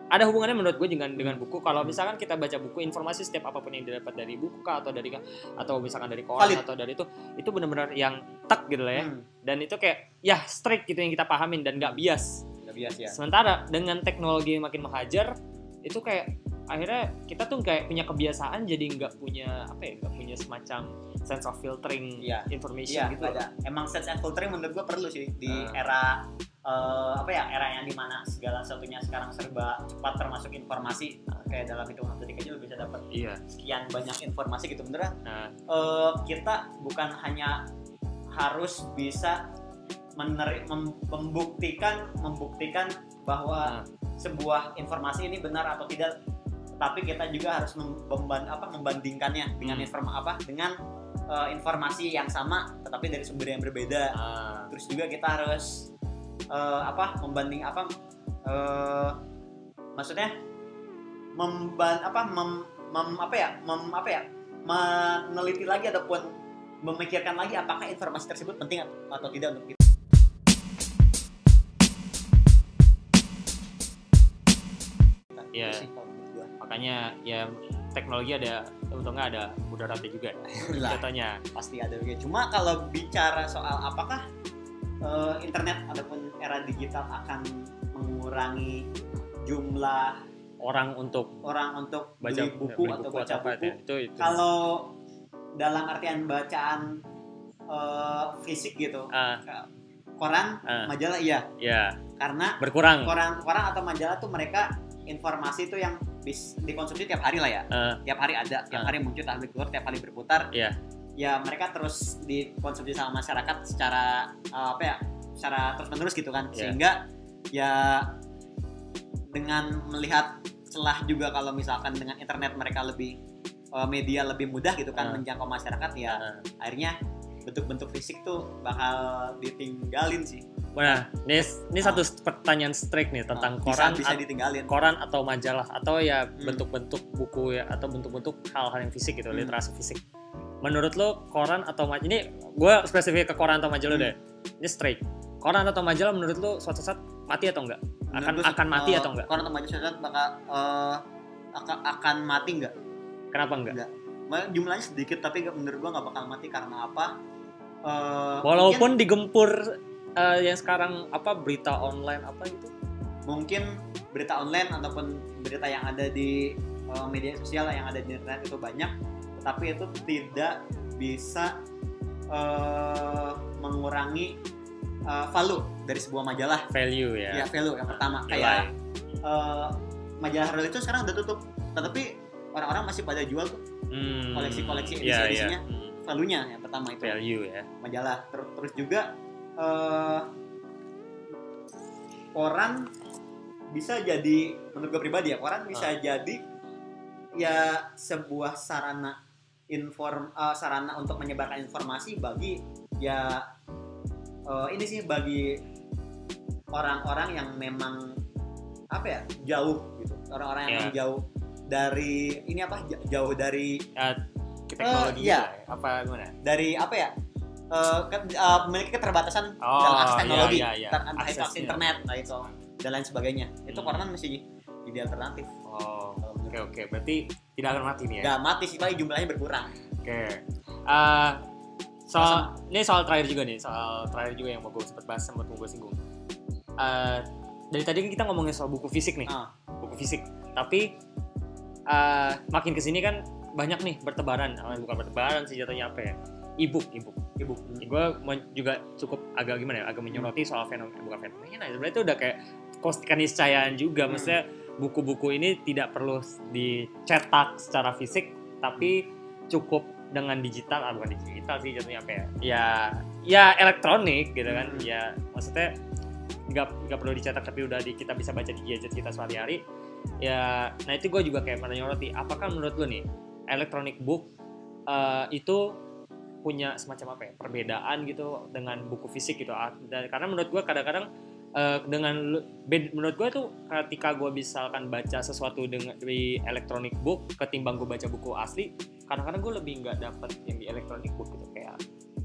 ada hubungannya menurut gue dengan dengan buku. Kalau misalkan kita baca buku informasi setiap apa pun yang didapat dari buku kah, atau dari atau misalkan dari koran Valid. atau dari itu itu benar-benar yang tek gitu lah ya. Hmm, dan itu kayak ya strict gitu yang kita pahamin dan nggak bias. Nggak biasa ya. Sementara dengan teknologi yang makin menghajar itu kayak akhirnya kita tuh kayak punya kebiasaan jadi nggak punya apa ya nggak punya semacam sense of filtering Iya. information Iya, gitu ada. Emang sense and filtering menurut gue perlu sih di Ah. era eh, apa ya era yang di mana segala satunya sekarang serba cepat termasuk informasi kayak dalam hitungan detik aja bisa dapat Iya. sekian banyak informasi gitu beneran Nah, eh, kita bukan hanya harus bisa meneri- mem- membuktikan membuktikan bahwa Nah. sebuah informasi ini benar atau tidak tapi kita juga harus mem- memban- apa, membandingkannya dengan Hmm. informa apa dengan eh, informasi yang sama tetapi dari sumber yang berbeda. Ah, terus juga kita harus eh, apa membanding apa eh, maksudnya memban apa mem, mem- apa ya mem, apa ya meneliti lagi ataupun memikirkan lagi apakah informasi tersebut penting atau tidak untuk kita. Gua. makanya ya teknologi ada untungnya ada mudaratnya juga contohnya pasti ada juga. Cuma kalau bicara soal apakah eh, internet ataupun era digital akan mengurangi jumlah orang untuk orang untuk baca beli buku beli atau baca apa buku, ya, itu itu. Kalau dalam artian bacaan eh, fisik gitu, ah. Koran, ah, majalah iya, ya karena berkurang. koran, koran atau majalah tuh mereka informasi itu yang bis, dikonsumsi tiap hari lah ya, Ah, tiap hari ada, tiap Ah. hari muncul, tiap hari keluar, tiap hari berputar. Iya. Ya mereka terus dikonsumsi sama masyarakat secara eh, apa ya, secara terus menerus gitu kan, Iya. sehingga ya dengan melihat celah juga kalau misalkan dengan internet mereka lebih media lebih mudah gitu kan Ah. menjangkau masyarakat ya ah. akhirnya bentuk-bentuk fisik tuh bakal ditinggalin sih Nah, ini, ini satu pertanyaan strike nih tentang Nah, koran bisa, bisa ditinggalin koran atau majalah atau ya Hmm. bentuk-bentuk buku ya atau bentuk-bentuk hal-hal yang fisik gitu, Hmm. literasi fisik. Menurut lo koran atau majalah ini gue spesifik ke koran atau majalah Hmm. deh. Ini strike. Koran atau majalah menurut lo suatu saat mati atau enggak? Akan Menurut akan mati eh, atau enggak? koran atau majalah bakal eh, akan, akan mati nggak Kenapa enggak? Enggak. Jumlahnya sedikit tapi menurut gua nggak bakal mati karena apa Eh, Walaupun digempur eh, yang sekarang apa berita online apa itu? mungkin, mungkin berita online ataupun berita yang ada di eh, media sosial yang ada di internet itu banyak tetapi itu tidak bisa eh, mengurangi eh, value dari sebuah majalah Value ya. ya value yang pertama Nilai. kayak eh, majalah real itu sekarang udah tutup tetapi orang-orang masih pada jual tuh Hmm, koleksi-koleksi iya, edisi-edisinya. iya. Hmm, value-nya yang pertama itu Value ya. majalah Ter- terus juga eh, koran bisa jadi menurut gue pribadi ya koran bisa jadi ya sebuah sarana inform eh, sarana untuk menyebarkan informasi bagi ya eh, ini sih bagi orang-orang yang memang apa ya jauh gitu orang-orang yang Ya. jauh dari ini apa jauh dari Ya, teknologi iya. juga ya. apa gimana? dari apa ya eh, ke- eh, memiliki keterbatasan Oh, dalam akses teknologi iya, iya, iya. ter- entah itu akses internet entah itu dan lain sebagainya itu Hmm. koran masih jadi alternatif Oh, kalau oke menurut oke. Berarti tidak akan mati nih ya. nggak mati sih paling jumlahnya berkurang Oke. Eh, soal ini soal terakhir juga nih, soal terakhir juga yang mau gue sempat bahas sempat mau gue singgung. Eh, dari tadi kan kita ngomongin soal buku fisik nih, Ah. buku fisik. Tapi eh, makin ke sini kan banyak nih bertebaran, bukan bertebaran sih jatuhnya apa ya? Ebook, ebook. ibu. Gue juga cukup agak gimana ya, agak menyoroti soal fenomena, bukan fenomena, sebenarnya itu udah kayak keniscayaan juga, Hmm. maksudnya buku-buku ini tidak perlu dicetak secara fisik, tapi cukup dengan digital, ah bukan digital sih jatuhnya apa ya, ya, ya elektronik gitu kan, Hmm. ya maksudnya nggak nggak perlu dicetak tapi udah di, kita bisa baca di gadget kita sehari-hari, ya, nah itu gue juga kayak menyoroti, apakah menurut lo nih electronic book eh, itu punya semacam apa ya perbedaan gitu dengan buku fisik gitu. Ah, dan karena menurut gue kadang-kadang eh, dengan menurut gue tuh ketika gue misalkan baca sesuatu dengan di electronic book ketimbang gue baca buku asli kadang-kadang gue lebih nggak dapet yang di electronic book gitu. Kayak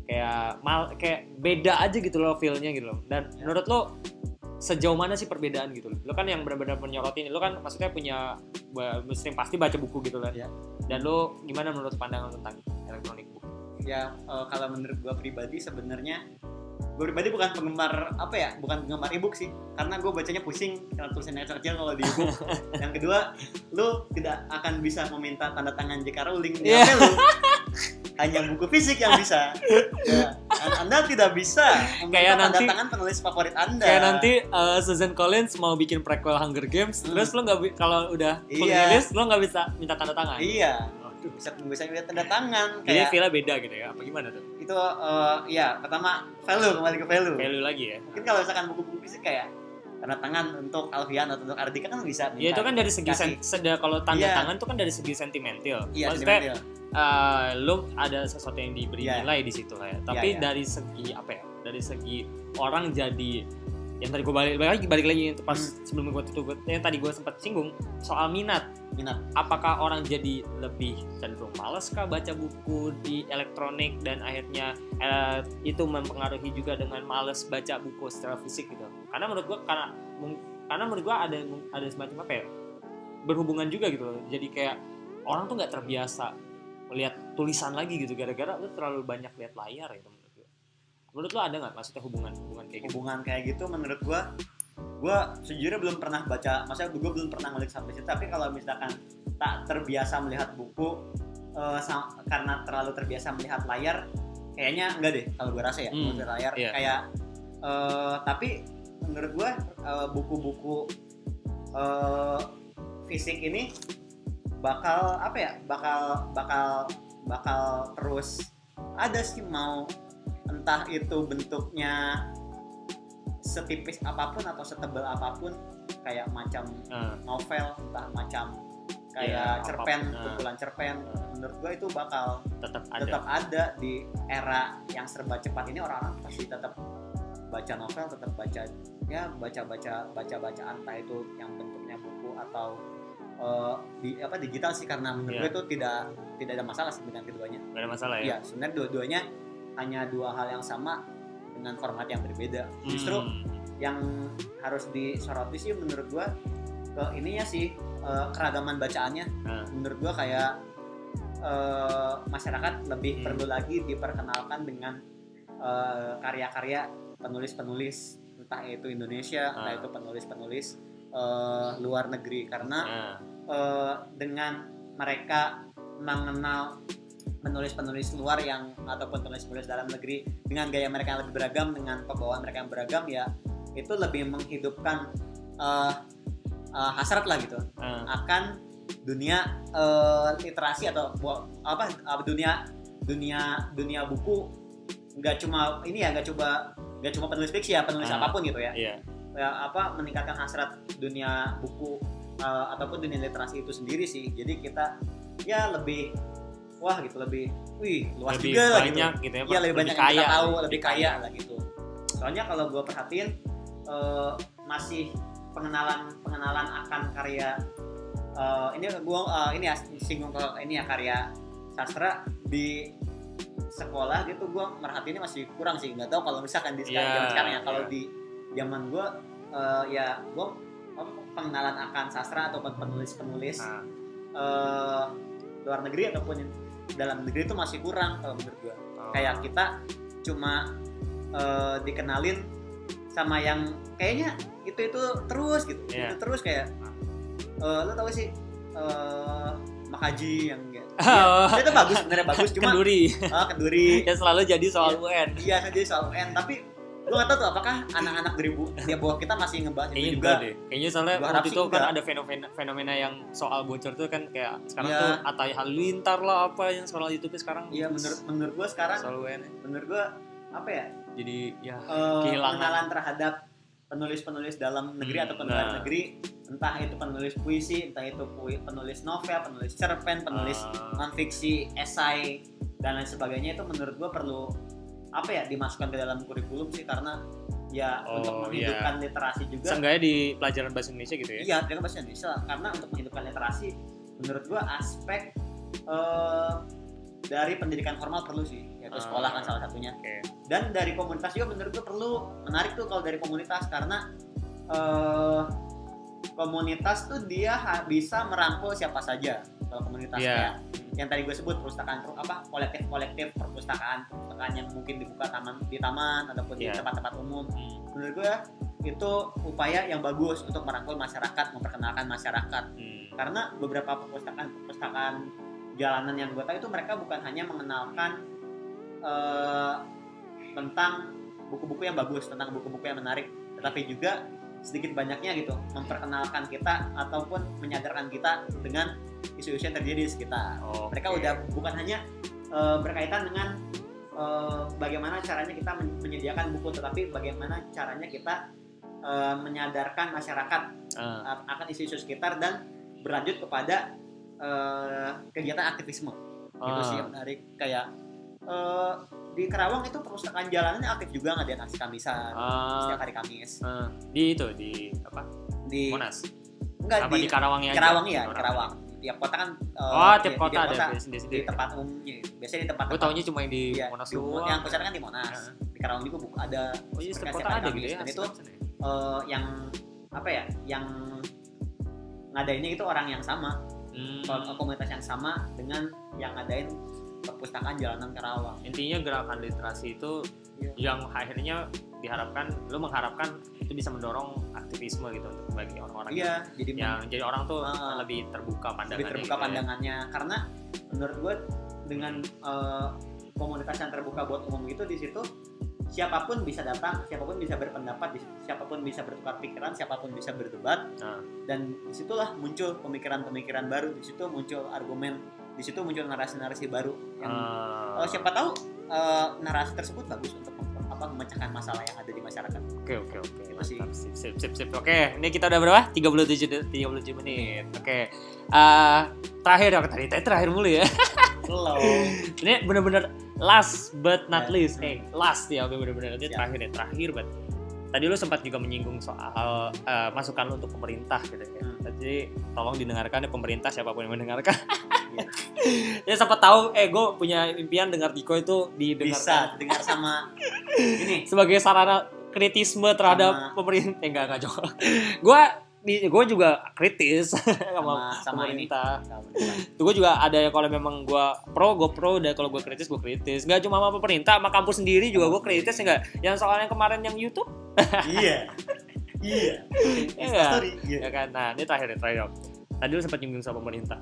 kayak mal kayak beda aja gitu loh feelnya gitu loh. Dan menurut lo sejauh mana sih perbedaan gitu? Loh lo kan yang benar-benar menyorotin lo kan maksudnya punya muslim pasti baca buku gitu kan? Ya. dan lo gimana menurut pandangan tentang electronic book ya eh, kalau menurut gua pribadi sebenarnya gue pribadi bukan penggemar apa ya bukan penggemar ebook sih karena gue bacanya pusing karena tulisannya kecil kalau di ebook yang kedua lu tidak akan bisa meminta tanda tangan JK Rowling di Iya. HP lu hanya buku fisik yang bisa ya, An- anda tidak bisa Kayak tanda nanti- tangan penulis favorit anda Kayak nanti uh, Susan Collins mau bikin prequel Hunger Games, Hmm. terus lo nggak kalau udah full Iya. rilis lo nggak bisa minta tanda tangan. iya. Bisa bisa lihat tanda tangan Jadi kayak feel beda gitu ya? Apa gimana tuh? itu eh, ya pertama value kembali ke value Value lagi ya? mungkin kalau misalkan buku-buku sih kayak tanda tangan untuk Alfian atau untuk Ardika kan bisa Ya itu kan dari segi sen- seda kalau tanda Iya. tangan itu kan dari segi sentimental. iya Maksudnya sentimental. uh, lo ada sesuatu yang diberi Iya. nilai di situ lah ya. Tapi iya. dari segi apa ya? Dari segi orang jadi yang tadi gue balik, balik lagi balik lagi pas Hmm. sebelum gue tutup yang tadi gue sempat singgung soal minat. minat Apakah orang jadi lebih cenderung males kah baca buku di elektronik dan akhirnya eh, itu mempengaruhi juga dengan males baca buku secara fisik gitu. Karena menurut gue karena karena menurut gue ada ada semacam apa ya? berhubungan juga gitu loh. Jadi kayak orang tuh nggak terbiasa melihat tulisan lagi gitu gara-gara lu terlalu banyak lihat layar gitu menurut gue. Lo ada nggak maksudnya hubungan hubungan kayak gitu? hubungan kayak gitu menurut gua gua sejujurnya belum pernah baca maksudnya gua belum pernah ngulik sampai situ tapi kalau misalkan tak terbiasa melihat buku sa- karena terlalu terbiasa melihat layar kayaknya enggak deh kalau gua rasa ya Hmm, melihat layar iya. kayak eh, tapi menurut gua eh, buku-buku eh, fisik ini bakal apa ya bakal bakal bakal terus ada sih mau entah itu bentuknya setipis apa pun atau setebal apa pun kayak macam Nah, novel entah macam kayak Iya, cerpen apa pun. Nah. kumpulan cerpen menurut gue itu bakal tetap ada. tetap ada di era yang serba cepat ini orang-orang pasti tetap baca novel tetap baca ya baca baca baca baca entah itu yang bentuknya buku atau eh, di apa digital sih karena menurut Iya. gue itu tidak tidak ada masalah sih dengan keduanya Gak ada masalah ya. Iya, sebenarnya dua-duanya hanya dua hal yang sama dengan format yang berbeda. Justru Hmm. yang harus disoroti sih menurut gua ke ininya sih eh, keragaman bacaannya. Nah. Menurut gua kayak eh, masyarakat lebih Hmm. perlu lagi diperkenalkan dengan eh, karya-karya penulis-penulis entah itu Indonesia, entah Ah. itu penulis-penulis eh, luar negeri karena Nah, eh, dengan mereka mengenal penulis-penulis luar yang ataupun penulis-penulis dalam negeri dengan gaya mereka yang lebih beragam dengan pembawaan mereka yang beragam ya itu lebih menghidupkan eh, eh, hasrat lah gitu nah, akan dunia eh, literasi atau apa dunia dunia dunia buku nggak cuma ini ya nggak coba nggak cuma penulis fiksi ya penulis Ah. apa pun gitu ya iya. ya apa meningkatkan hasrat dunia buku uh, ataupun dunia literasi itu sendiri sih jadi kita ya lebih wah gitu lebih wih luas lebih juga lah gitu banyak gitu, ya. Iya lebih banyak yang kaya, kita tahu, lebih lebih kaya lah gitu. Soalnya kalau gue perhatiin eh, masih pengenalan pengenalan akan karya eh, ini gue ini ya singgung ke ini ya karya sastra di sekolah gitu gue merhatiinnya masih kurang sih nggak tahu kalau misalkan di sekarang Iya, zaman sekarang ya kalau iya. di zaman gue eh, ya gue pengenalan akan sastra ataupun penulis-penulis Nah, eh, luar negeri ataupun dalam negeri itu masih kurang kalau menurut gue oh. kayak kita cuma eh, dikenalin sama yang kayaknya itu itu terus gitu. Iya. itu terus kayak eh, lo tau sih eh Makaji yang kayak Oh. ya, itu bagus sebenarnya bagus cuma kenduri. Ah, kenduri. Yang selalu jadi soal UN iya kan jadi soal UN tapi gue gak tau tuh apakah anak-anak dari bu di bawah kita masih ngebahas kayaknya itu enggak juga deh. Kayaknya soalnya Gua waktu itu kan ada fenomena fenomena yang soal bocor tuh kan kayak sekarang Iya. tuh Atai Halilintar lah apa yang soal YouTube sekarang. Iya menurut menurut gue sekarang soal UN menurut gue apa ya? Jadi ya eh, Kehilangan. pengenalan terhadap penulis-penulis dalam negeri Hmm, ataupun nah. luar negeri. Entah itu penulis puisi entah itu pui- penulis novel penulis cerpen penulis ah, non fiksi esai dan lain sebagainya itu menurut gue perlu apa ya dimasukkan ke dalam kurikulum sih karena ya Oh, untuk menghidupkan literasi juga. Seenggaknya di pelajaran bahasa Indonesia gitu ya? Iya dengan bahasa Indonesia karena untuk menghidupkan literasi menurut gue aspek eh, dari pendidikan formal perlu sih yaitu Ah. sekolah kan salah satunya. oke. Dan dari komunitas juga menurut gue perlu menarik tuh kalau dari komunitas karena eh, komunitas tuh dia bisa merangkul siapa saja kalau komunitas Iya. kayak yang tadi gue sebut perpustakaan per- apa kolektif kolektif perpustakaan perpustakaan yang mungkin dibuka taman di taman ataupun di Iya. tempat-tempat umum Hmm, menurut gue itu upaya yang bagus untuk merangkul masyarakat memperkenalkan masyarakat hmm. karena beberapa perpustakaan perpustakaan jalanan yang gue tahu itu mereka bukan hanya mengenalkan eh, tentang buku-buku yang bagus tentang buku-buku yang menarik tetapi juga sedikit banyaknya gitu memperkenalkan kita ataupun menyadarkan kita dengan isu-isu yang terjadi di sekitar. Oke. mereka udah bukan hanya eh, berkaitan dengan eh, bagaimana caranya kita men- menyediakan buku tetapi bagaimana caranya kita eh, menyadarkan masyarakat a- akan isu-isu sekitar dan berlanjut kepada eh, kegiatan aktivisme. Itu sih eh, yang menarik. Kayak eh, di Kerawang itu perpustakaan jalanannya aktif juga ngadain aksi kamisan eh, setiap hari Kamis. Eh, di itu di apa? Di Monas? Enggak apa di, di Karawangnya? Kerawang ya Di di Kerawang. tiap kota kan eh, oh di- tiap di kota ada kota, sendiri di sendiri tempat umumnya biasanya di tempat gue taunya cuma yang di Iya, Monas di- semua yang pusatnya kan di Monas. Heeh. di Kerawang juga buku ada oh iya setiap kota ada gitu ya Dan itu eh, yang apa ya yang ngadainnya itu orang yang sama. Hmm. ko- komunitas yang sama dengan yang ngadain perpustakaan jalanan Kerawang intinya gerakan literasi itu Iya. yang akhirnya diharapkan lu mengharapkan itu bisa mendorong aktivisme gitu untuk bagi orang-orang iya jadi yang jadi orang tuh Ah. lebih terbuka pandangannya lebih terbuka gitu ya. pandangannya karena menurut gue dengan eh, komunitas yang terbuka buat umum itu di situ siapa pun bisa datang siapa pun bisa berpendapat siapa pun bisa bertukar pikiran siapa pun bisa berdebat Nah. dan di situlah muncul pemikiran-pemikiran baru di situ muncul argumen di situ muncul narasi-narasi baru yang Ah, eh, siapa tahu eh, narasi tersebut bagus untuk apa memecahkan masalah yang ada di masyarakat Oke oke oke. Itu sih. Mantap. Sip sip sip sip. Oke, ini kita udah berapa? 37 de- 37 menit. Oke. Eh terakhir dong tadi tadi terakhir mulu ya. slow ini bener-bener last but not Ya. least. Eh, last ya oke bener-bener ini Siap. terakhir ya, terakhir banget. Tadi lu sempat juga menyinggung soal eh, masukan lu untuk pemerintah gitu ya. Hmm. Jadi tolong didengarkan ya pemerintah siapa pun yang mendengarkan. Iya. ya siapa tahu eh gue punya impian dengar Diko itu didengarkan bisa dengar sama ini sebagai sarana kritisme terhadap Sama- pemerintah eh, enggak enggak gue gue juga kritis sama, sama sama ini. pemerintah. Itu gue juga ada ya kalau memang gue pro gue pro. Dan kalau gue kritis gue kritis. Nggak cuma sama pemerintah sama kampus sendiri juga gue kritis enggak yang soalnya kemarin yang YouTube? Iya. Iya. Iya. Iya. Ya kan? Nah ini terakhir nih terakhir. Tadi lu sempat nyinggung sama pemerintah.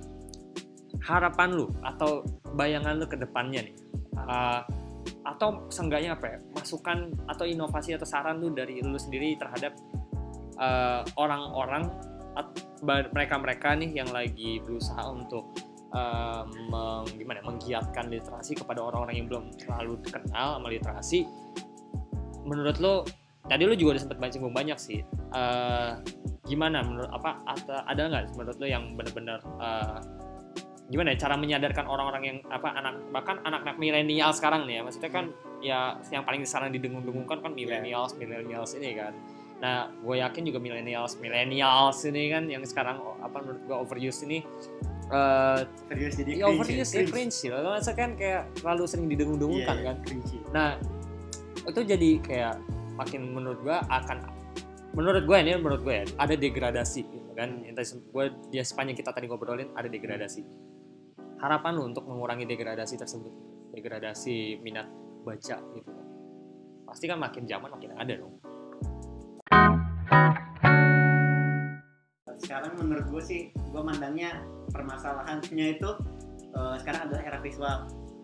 Harapan lu atau bayangan lu ke depannya nih uh, atau seenggaknya apa ya? Masukan atau inovasi atau saran lu dari lu sendiri terhadap uh, orang-orang mereka-mereka nih yang lagi berusaha untuk uh, meng, gimana ya, menggiatkan literasi kepada orang-orang yang belum terlalu kenal sama literasi. Menurut lo tadi lo juga udah sempat baca banyak sih Eh, gimana menurut apa ada, ada nggak menurut lo yang benar-benar eh, gimana ya cara menyadarkan orang-orang yang apa anak bahkan anak-anak milenial sekarang nih ya maksudnya kan ya yang paling sekarang didengung-dengungkan kan millennials millennials ini kan nah gue yakin juga millennials millennials ini kan yang sekarang apa menurut gue overuse ini eh serius jadi ya overuse ya cringe. sih. Lo masa kan kayak terlalu sering didengung-dengungkan Iya, kan. cringe Nah, itu jadi kayak makin menurut gua akan menurut gue ini menurut gue ya ada degradasi gitu kan. Entah gue dia sepanjang kita tadi ngobrolin ada degradasi. Harapan lu untuk mengurangi degradasi tersebut degradasi minat baca gitu pasti kan makin zaman makin ada dong sekarang menurut gue sih gue mandangnya permasalahannya itu eh, sekarang adalah era visual.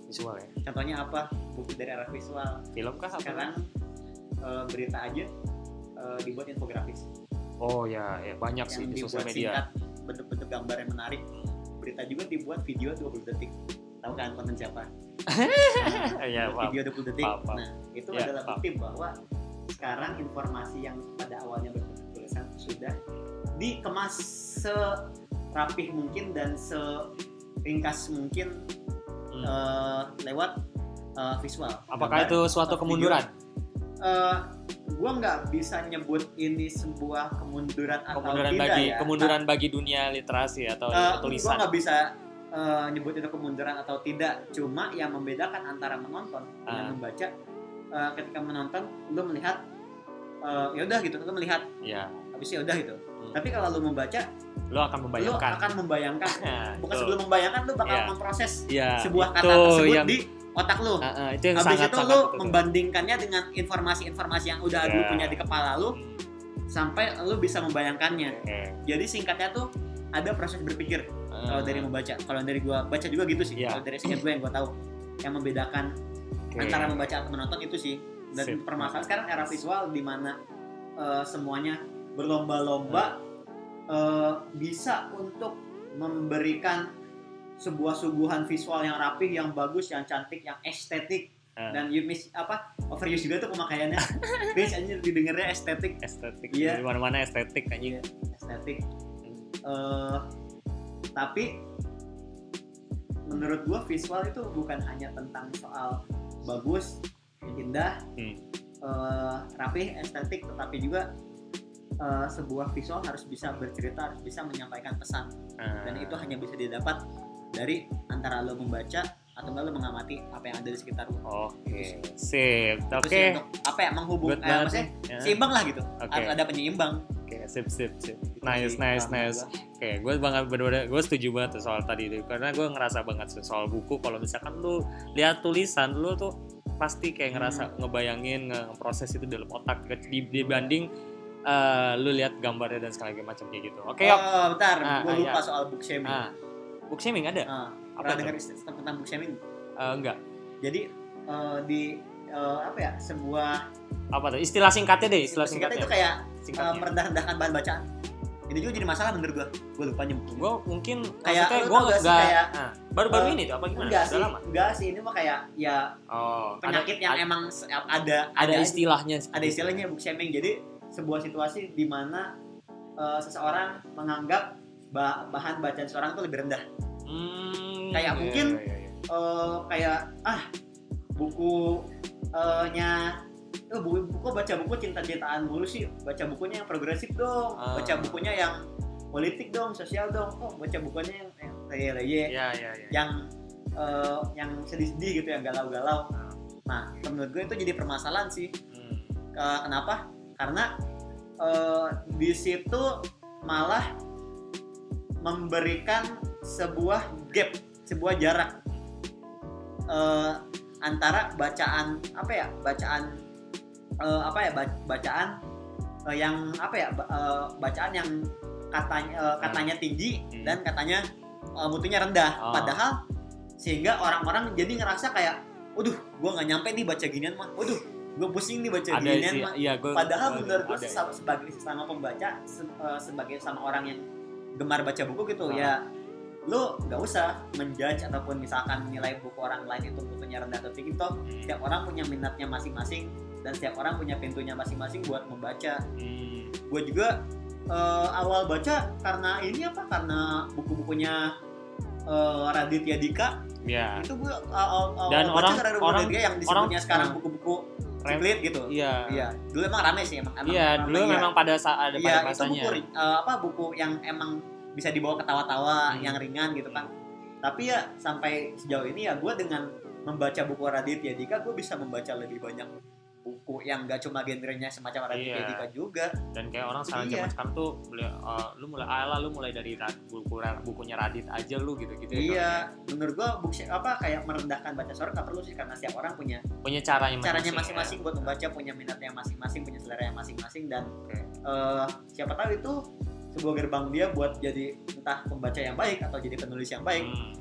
Visual ya? Contohnya apa? Bukti dari era visual. Film kah sekarang eh, berita aja eh, dibuat infografis. Oh ya ya banyak sih yang di sosial media. bentuk-bentuk gambar yang menarik. Berita juga dibuat video 20 detik. Tahu kan konten siapa? Ya paham. video 20 detik. Paham, paham. nah itu Ya, adalah bukti bahwa sekarang informasi yang pada awalnya berbentuk tulisan sudah dikemas serapih mungkin dan seringkas mungkin Hmm. eh, lewat eh, visual apakah Gambar, itu suatu video. kemunduran Eh, gua nggak bisa nyebut ini sebuah kemunduran atau kemunduran tidak bagi ya. kemunduran bagi dunia literasi atau Eh, tulisan Gue nggak bisa eh, nyebut itu kemunduran atau tidak. Cuma yang membedakan antara menonton dengan Ah. membaca, eh, ketika menonton, lu melihat, eh, ya udah gitu, lu melihat, ya habis ya udah gitu. Hmm. Tapi kalau lu membaca, lo akan lu membayangkan akan membayangkan. Nah, Bukan itu. sebelum membayangkan, lu bakal Iya. memproses ya, sebuah kata tersebut yang, di otak lu. Ah, ah, itu yang Habis sangat itu sangat lu betul. membandingkannya dengan informasi-informasi yang udah Ya. lu punya di kepala lu, Hmm, sampai lu bisa membayangkannya. oke. Jadi singkatnya tuh ada proses berpikir kalau Ah, dari membaca kalau dari gua baca juga gitu sih Iya. kalau dari singkat gue yang gua tahu yang membedakan oke. antara membaca atau menonton itu sih dan Sip. permasalahan sekarang era visual di mana eh, semuanya berlomba-lomba eh, bisa untuk memberikan sebuah suguhan visual yang rapih, yang bagus, yang cantik, yang estetik Ah. dan you miss apa overuse juga tuh pemakaiannya. Guys anjir didengarnya estetik, estetik Iya. di mana-mana estetik anjing estetik. Eh, tapi menurut gua visual itu bukan hanya tentang soal bagus, indah, Hmm. eh, rapih, estetik, tetapi juga eh, sebuah visual harus bisa bercerita, harus bisa menyampaikan pesan, Ah. dan itu hanya bisa didapat dari antara lo membaca atau enggak lo mengamati apa yang ada di sekitar lo. Oke, sip. Itu Oke. untuk apa ya menghubung, eh, maksudnya nih. Ya. seimbang lah gitu, Oke. harus ada penyeimbang. Oke, sip, sip, sip. Itu Nice, nice, nice. Oke, gue banget bener-bener gue setuju banget tuh soal tadi itu karena gue ngerasa banget sih soal buku kalau misalkan lu lihat tulisan lu tuh pasti kayak ngerasa Hmm. ngebayangin ngeproses itu dalam otak di- dibanding eh, lu lihat gambarnya dan segala macam kayak gitu. Oke, yuk. Oh, bentar, Ah, gue ah, lupa iya. soal book shaming. Ah, book shaming ada? Ah, Apa pernah tuh? dengar tentang book shaming? Eh, enggak. Jadi eh, di eh, apa ya sebuah Apa tuh? Istilah singkatnya deh, istilah singkatnya singkatnya. itu kayak Singkatnya. merendah-rendahkan bahan bacaan. Ini juga jadi masalah menurut gua. Gua lupa nyebut. gue mungkin Kayak, gue tau gak sih enggak kayak, ah, baru-baru eh, ini tuh apa gimana? Enggak sih, lama. enggak sih ini mah kayak ya Oh, ada- penyakit yang ada, emang ada ada istilahnya. ada istilahnya book shaming. Jadi sebuah situasi di mana eh, seseorang menganggap ba- bahan bacaan seorang itu lebih rendah. Hmm, Kayak iya, mungkin iya, iya. eh, kayak ah buku eh, nya oh, buku, buku baca buku cinta-cintaan mulu sih baca bukunya yang progresif dong Ah. baca bukunya yang politik dong sosial dong oh baca bukunya yang yang leye-leye Iya, iya, iya. yang eh, yang sedih-sedih gitu yang galau-galau Ah. nah menurut gue itu jadi permasalahan sih Hmm. Ke- kenapa karena eh, di situ malah memberikan sebuah gap sebuah jarak eh, antara bacaan apa ya bacaan eh, apa ya ba- bacaan eh, yang apa ya eh, bacaan yang katanya eh, katanya tinggi Hmm. dan katanya eh, mutunya rendah Oh. padahal sehingga orang-orang jadi ngerasa kayak waduh gua nggak nyampe nih baca ginian mah waduh gue pusing nih baca ada ginian sih, mah iya gue. Padahal menurut gue sesama, sebagai sesama pembaca, se- eh, sebagai sama orang yang gemar baca buku gitu Ah. ya, lu nggak usah menjudge ataupun misalkan nilai buku orang lain itu mutunya rendah atau tinggi toh Hmm. setiap orang punya minatnya masing-masing dan setiap orang punya pintunya masing-masing buat membaca. Hmm. Gue juga eh, awal baca karena ini apa? Karena buku-bukunya eh, Raditya Dika Ya. itu gue awal, awal Dan baca orang- karena orang- yang disebutnya orang- sekarang buku-buku Ciplit gitu. Iya. Iya, dulu emang rame sih emang. Iya, dulu iya. memang pada saat ada Iya, pada itu masanya. buku ri- eh, apa buku yang emang bisa dibawa ketawa-tawa, Hmm. yang ringan gitu kan. Tapi ya sampai sejauh ini ya gue dengan membaca buku Raditya Dika, gue bisa membaca lebih banyak buku yang gak cuma genrenya semacam Raditya. Dika juga. Dan kayak orang sekarang Iya. zaman sekarang tuh mulai, eh, lu mulai ala lu mulai dari buku bukunya Radit aja lu gitu-gitu ya. iya, menurut gue buku apa kayak merendahkan baca seorang gak perlu sih karena setiap orang punya Punya caranya caranya masing-masing, masing-masing buat membaca, punya minatnya masing-masing, punya selera yang masing-masing dan Oke. eh, siapa tahu itu sebuah gerbang dia buat jadi entah pembaca yang baik atau jadi penulis yang ya. baik. Hmm.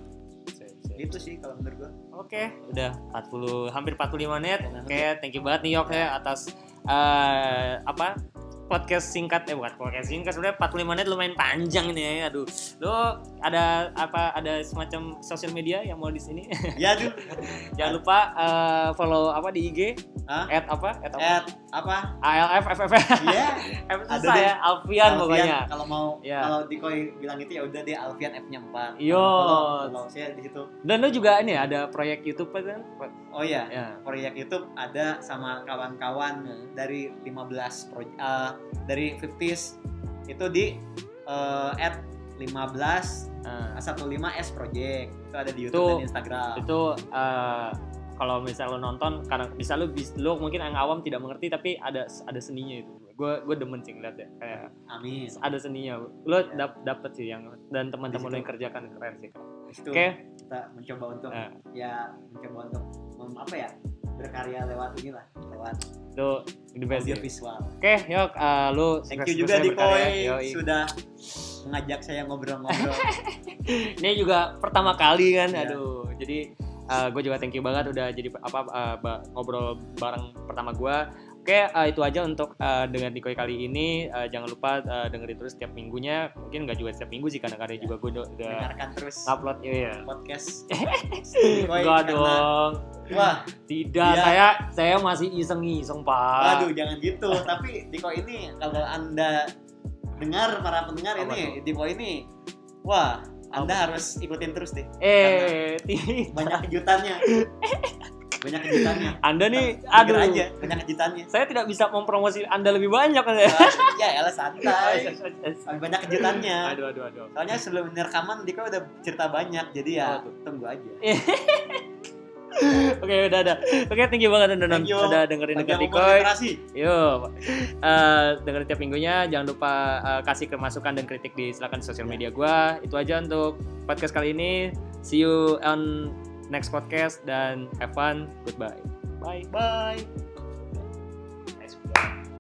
Sip, sip. Itu sih kalau menurut gua. Oke, udah 40 hampir 45 menit. Oke. Oke, thank you banget nih Yok ya atas eh, apa podcast singkat eh bukan podcast singkat sebenarnya 45 menit lumayan panjang ini ya. Aduh. Lo ada apa ada semacam sosial media yang mau di sini? Ya. Jangan lupa eh, follow apa di IG? Hah? At apa? At apa? At apa? ALF FFF. Iya. F Ada ya, Alfian pokoknya. Kalau mau Iya. kalau Dikoi bilang itu ya udah deh Alfian F-nya 4. Yo. Follow, follow saya di situ. Dan lo juga ini ada proyek YouTube kan? Oh iya, Ya. proyek YouTube ada sama kawan-kawan Hmm. dari 15 proyek dari 50s itu di eh, at 15 Nah. 15S Project itu ada di YouTube Itu- dan Instagram. itu eh, kalau misal lo nonton karena bisa lo lo mungkin yang awam tidak mengerti tapi ada ada seninya itu gue gue demen sih ngeliat ya kayak Amin. ada seninya lo Ya. dap dapet sih yang dan teman-teman lo Di yang kerjakan keren sih Di oke kita mencoba untuk Nah. ya mencoba untuk mem- apa ya berkarya lewat ini lah lewat lo the best ya. visual. oke yuk eh, lo Thank you juga ya. Dikoi Yoi. sudah mengajak saya ngobrol-ngobrol. ini juga pertama kali kan Iya. aduh jadi gue juga thank you banget udah jadi apa uh, ba- ngobrol bareng pertama gue. Oke, uh, itu aja untuk uh, dengan Nikoi kali ini. Uh, jangan lupa uh, dengerin terus setiap minggunya. Mungkin nggak juga setiap minggu sih, kadang-kadang juga gue udah, dengarkan terus upload ya. podcast Enggak dong. wah Tidak, Iya. saya saya masih iseng-iseng, Pak. Waduh, jangan gitu. Tapi Diko ini kalau Anda dengar para pendengar Apa ini, Diko ini wah, Anda harus ikutin terus deh. Eh, Banyak kejutannya. Banyak kejutannya. Anda nih, Jujur aduh. aja, banyak kejutannya. Saya tidak bisa mempromosi Anda lebih banyak kan ya. ya elah santai. Banyak kejutannya. aduh, aduh, aduh. Soalnya sebelum rekaman Diko udah cerita banyak, jadi ya Apa tuh? tunggu aja. Oke, udah, udah. Oke, thank you banget udah, you. udah dengerin Dekat Dikoy. Yuk, eh, dengerin tiap minggunya. Jangan lupa eh, kasih kemasukan dan kritik di silakan sosial Ya. media gua. Itu aja untuk podcast kali ini. See you on next podcast dan have fun. Goodbye. Bye. Bye.